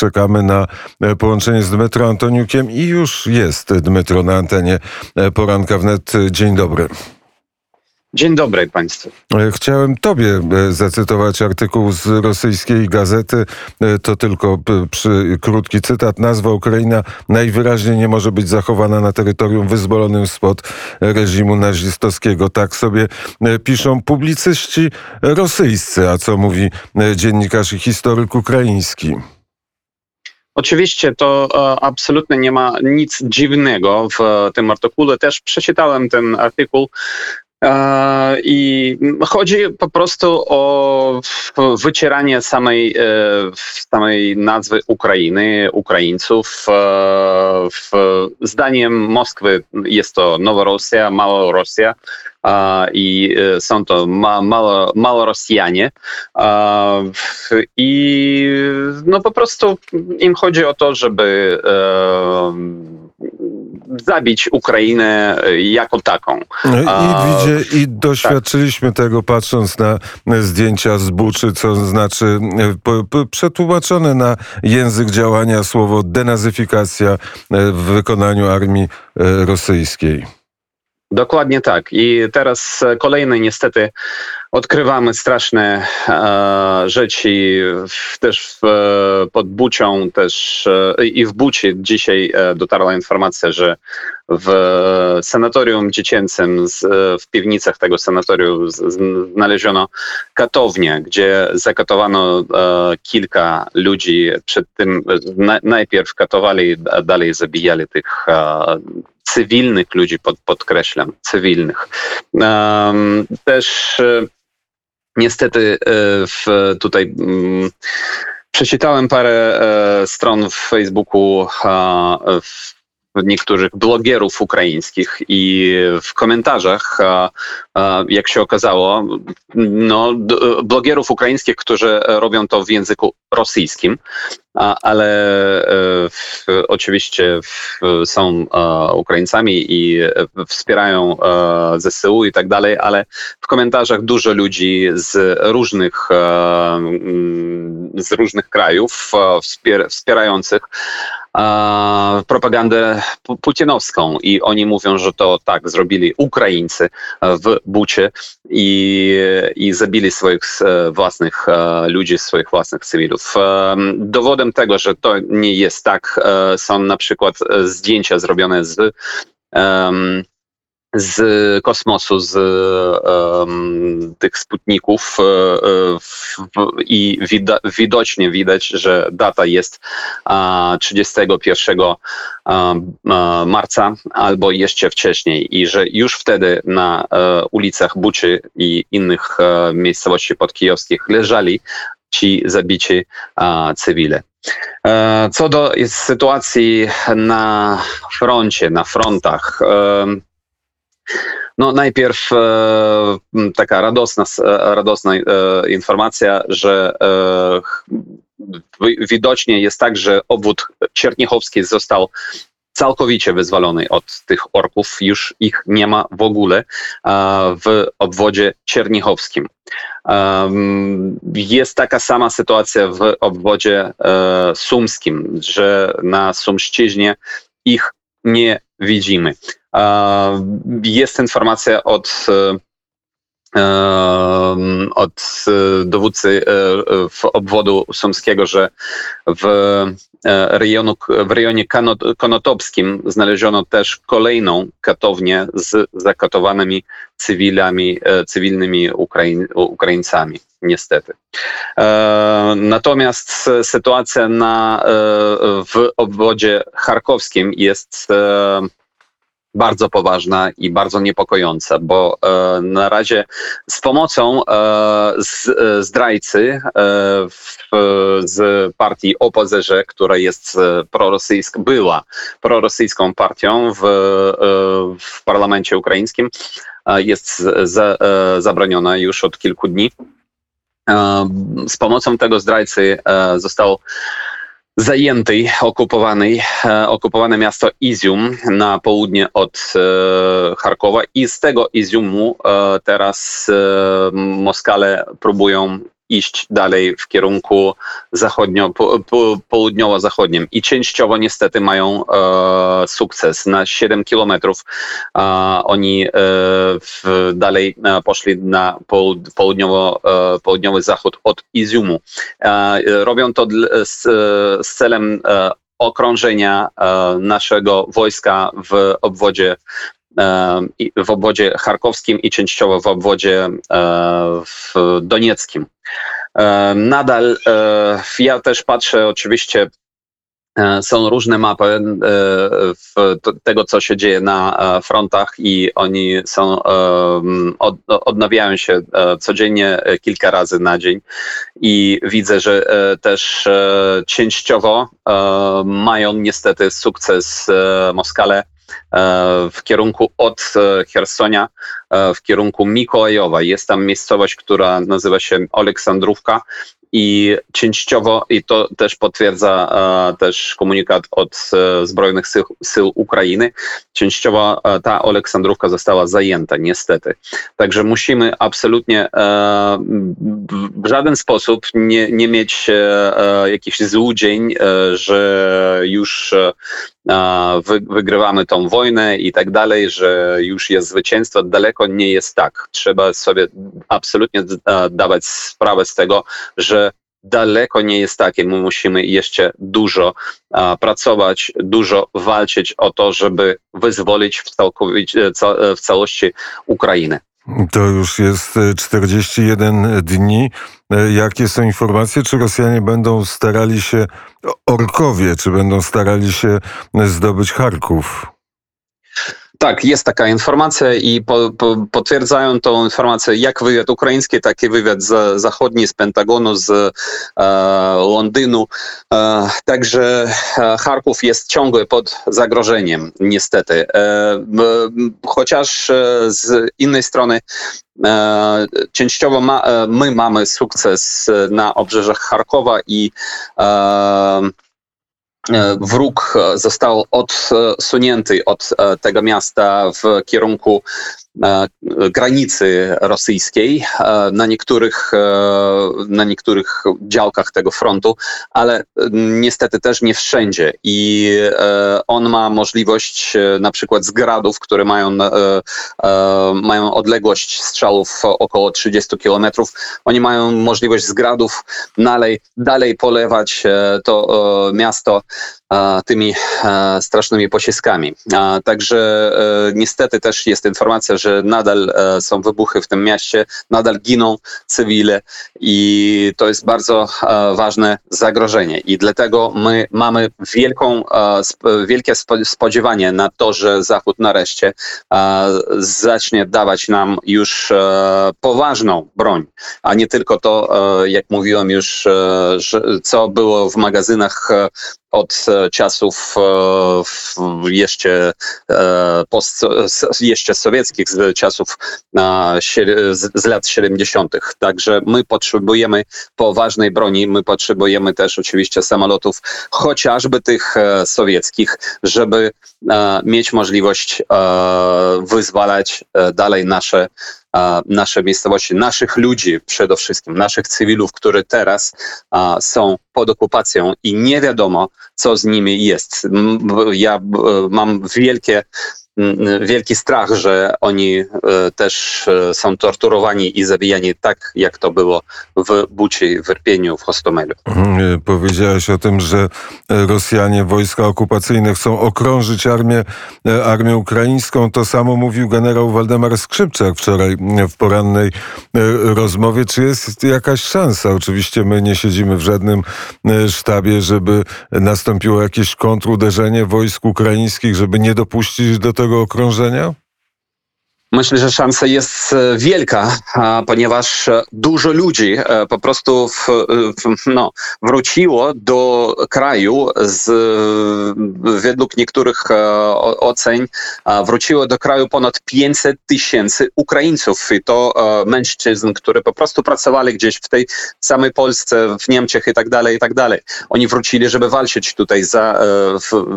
Czekamy na e, połączenie z Dmytro Antoniukiem i już jest Dmytro na antenie e, poranka wnet. Dzień dobry. Dzień dobry Państwu. E, chciałem Tobie zacytować artykuł z rosyjskiej gazety. To tylko przy, krótki cytat. Nazwa Ukraina najwyraźniej nie może być zachowana na terytorium wyzwolonym spod reżimu nazistowskiego. Tak sobie piszą publicyści rosyjscy. A co mówi dziennikarz i historyk ukraiński? Oczywiście to e, absolutnie nie ma nic dziwnego w e, tym artykule. Też przeczytałem ten artykuł. E, I chodzi po prostu o wycieranie samej, samej nazwy Ukrainy, Ukraińców. Zdaniem Moskwy jest to Noworosja, Małorosja i są to ma, mało Rosjanie i no po prostu im chodzi o to, żeby zabić Ukrainę jako taką. No I, widzie, i doświadczyliśmy tak. tego patrząc na zdjęcia z Buczy, co znaczy przetłumaczone na język działania słowo denazyfikacja w wykonaniu armii rosyjskiej. Dokładnie tak. I teraz kolejny niestety odkrywamy straszne e, rzeczy w, też w, pod Bucią też e, i w Buci dzisiaj e, dotarła informacja, że w sanatorium dziecięcym, z, w piwnicach tego sanatorium znaleziono katownię, gdzie zakatowano e, kilka ludzi. Przed tym na, najpierw katowali, a dalej zabijali tych e, cywilnych ludzi, pod, podkreślam, cywilnych. Też e, niestety e, w, tutaj mm, przeczytałem parę e, stron w Facebooku w niektórych blogerów ukraińskich i w komentarzach, jak się okazało, no, blogerów ukraińskich, którzy robią to w języku rosyjskim, ale e, oczywiście są Ukraińcami i wspierają ZSU i tak dalej, ale w komentarzach dużo ludzi z różnych, z różnych krajów wspierających propagandę putinowską i oni mówią, że to tak zrobili Ukraińcy w Bucie i, i zabili swoich e, własnych e, ludzi, swoich własnych cywilów. E, dowodem tego, że to nie jest tak, są na przykład zdjęcia zrobione z z kosmosu, z tych sputników i widocznie widać, że data jest um, 31 marca albo jeszcze wcześniej i że już wtedy na e, ulicach Buczy i innych e, miejscowości podkijowskich leżali ci zabici cywile. Co do sytuacji na froncie, na frontach, no najpierw e, taka radosna, e, radosna e, informacja, że e, widocznie jest tak, że obwód czernichowski został całkowicie wyzwolony od tych orków, już ich nie ma w ogóle e, w obwodzie czernichowskim. Jest taka sama sytuacja w obwodzie e, sumskim, że na Sumszczyźnie ich nie widzimy. Jest informacja od od dowódcy e, w obwodu sumskiego, że w, e, rejonu, w rejonie konotopskim znaleziono też kolejną katownię z zakatowanymi cywilami, e, cywilnymi Ukraiń, Ukraińcami, niestety. Natomiast sytuacja na, w obwodzie charkowskim jest bardzo poważna i bardzo niepokojąca, bo e, na razie z pomocą e, z, e, zdrajcy e, w, z partii OPZŻ, która jest e, prorosyjska, była prorosyjską partią w, e, w parlamencie ukraińskim, jest za, zabroniona już od kilku dni. Z pomocą tego zdrajcy został zajętej, okupowanej, e, okupowane miasto Izium na południe od e, Charkowa i z tego Iziumu e, teraz Moskale próbują iść dalej w kierunku zachodnio, po, po, południowo-zachodnim. I częściowo niestety mają e, sukces. Na 7 kilometrów e, oni e, w, dalej e, poszli na połud, południowo, e, południowy zachód od Iziumu. E, robią to z, z celem okrążenia naszego wojska w obwodzie w obwodzie charkowskim i częściowo w obwodzie w donieckim. Nadal ja też patrzę oczywiście są różne mapy tego, co się dzieje na frontach i oni są, odnawiają się codziennie kilka razy na dzień i widzę, że też częściowo mają niestety sukces Moskale w kierunku od Hersonia w kierunku Mikołajowa. Jest tam miejscowość, która nazywa się Aleksandrówka i częściowo, i to też potwierdza e, też komunikat od e, Zbrojnych Sył, Sył Ukrainy, częściowo e, ta Aleksandrówka została zajęta, niestety. Także musimy absolutnie w żaden sposób nie, nie mieć jakichś złudzeń, że już wygrywamy tą wojnę i tak dalej, że już jest zwycięstwo. Daleko nie jest tak. Trzeba sobie absolutnie dawać sprawę z tego, że daleko nie jest takie. My musimy jeszcze dużo a, pracować, dużo walczyć o to, żeby wyzwolić w, całkowicie, ca, w całości Ukrainę. To już jest 41 dni. Jakie są informacje? Czy Rosjanie będą starali się, orkowie, czy będą starali się zdobyć Charków? Tak, jest taka informacja i po, po, potwierdzają tą informację jak wywiad ukraiński, tak i wywiad z, zachodni z Pentagonu, z e, Londynu. E, także e, Charków jest ciągle pod zagrożeniem, niestety. E, chociaż e, z innej strony e, częściowo ma, my mamy sukces na obrzeżach Charkowa i E, wróg został odsunięty od e, tego miasta w kierunku E, granicy rosyjskiej e, na niektórych, e, na niektórych działkach tego frontu, ale niestety też nie wszędzie. I on ma możliwość na przykład z gradów, które mają, mają odległość strzałów około 30 kilometrów, oni mają możliwość z gradów dalej, dalej polewać to miasto tymi strasznymi pociskami. Także niestety też jest informacja, że nadal e, są wybuchy w tym mieście, nadal giną cywile i to jest bardzo e, ważne zagrożenie. I dlatego my mamy wielką, e, wielkie spodziewanie na to, że Zachód nareszcie zacznie dawać nam już poważną broń, a nie tylko to, jak mówiłem już, co było w magazynach od e, czasów e, jeszcze, e, post, jeszcze sowieckich, z czasów z lat 70. Także my potrzebujemy poważnej broni, my potrzebujemy też oczywiście samolotów, chociażby tych sowieckich, żeby mieć możliwość wyzwalać dalej nasze nasze miejscowości, naszych ludzi przede wszystkim, naszych cywilów, którzy teraz są pod okupacją i nie wiadomo, co z nimi jest. Ja mam wielkie wielki strach, że oni e, też e, są torturowani i zabijani tak, jak to było w Buci, w Irpieniu, w Hostomelu. Mhm, e, powiedziałeś o tym, że Rosjanie, wojska okupacyjne chcą okrążyć armię, armię ukraińską. To samo mówił generał Waldemar Skrzypczak wczoraj w porannej rozmowie. Czy jest jakaś szansa? Oczywiście my nie siedzimy w żadnym sztabie, żeby nastąpiło jakieś kontruderzenie wojsk ukraińskich, żeby nie dopuścić do tego okrążenia? Myślę, że szansa jest e, wielka, ponieważ e, dużo ludzi e, po prostu w, w, no, wróciło do kraju z, według niektórych ocen, wróciło do kraju ponad 500 tysięcy Ukraińców i to mężczyzn, którzy po prostu pracowali gdzieś w tej samej Polsce, w Niemczech i tak dalej, i tak dalej. Oni wrócili, żeby walczyć tutaj za,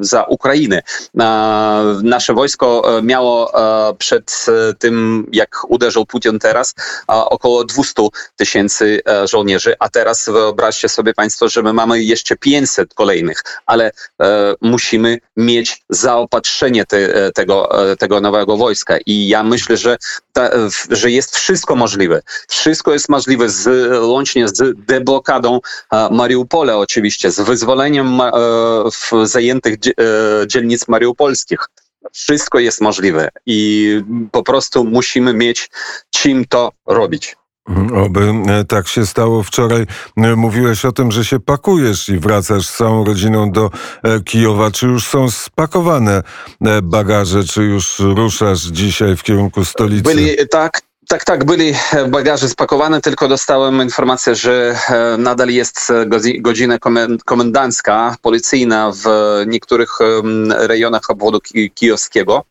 za Ukrainę. Nasze wojsko miało przed tym, jak uderzył Putin teraz, około 200 tysięcy e, żołnierzy, a teraz wyobraźcie sobie Państwo, że my mamy jeszcze 500 kolejnych, ale e, musimy mieć zaopatrzenie te, e, tego, tego nowego wojska i ja myślę, że, ta, że jest wszystko możliwe. Wszystko jest możliwe z, łącznie z deblokadą Mariupola oczywiście, z wyzwoleniem zajętych dzie- dzielnic mariupolskich. Wszystko jest możliwe i po prostu musimy mieć czym to robić. Mhm, Oby e, tak się stało. Wczoraj e, mówiłeś o tym, że się pakujesz i wracasz z całą rodziną do e, Kijowa. Czy już są spakowane bagaże, czy już ruszasz dzisiaj w kierunku stolicy? Byli tak. Tak, tak, byli e, bagaże spakowane, tylko dostałem informację, że e, nadal jest e, godzi- godzina komen- komendancka, policyjna w niektórych rejonach obwodu ki- kijowskiego,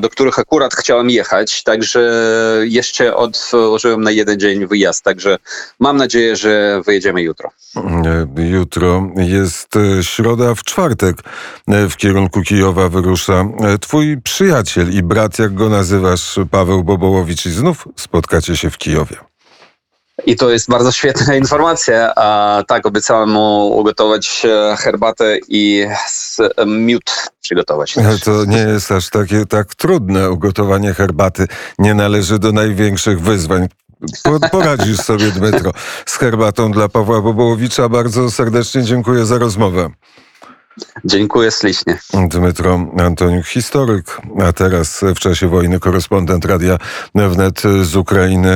do których akurat chciałem jechać, także jeszcze odłożyłem na jeden dzień wyjazd, także mam nadzieję, że wyjedziemy jutro. Jutro jest środa, w czwartek w kierunku Kijowa wyrusza twój przyjaciel i brat, jak go nazywasz, Paweł Bobołowicz i znów spotkacie się w Kijowie. I to jest bardzo świetna informacja. A, tak, obiecałem mu ugotować e, herbatę i miód przygotować. To nie jest aż takie tak trudne ugotowanie herbaty. Nie należy do największych wyzwań. Po- Poradzisz sobie, Dmytro, z herbatą dla Pawła Bobołowicza. Bardzo serdecznie dziękuję za rozmowę. Dziękuję ślicznie. Dmytro Antoniuk, historyk, a teraz w czasie wojny korespondent Radia Wnet z Ukrainy.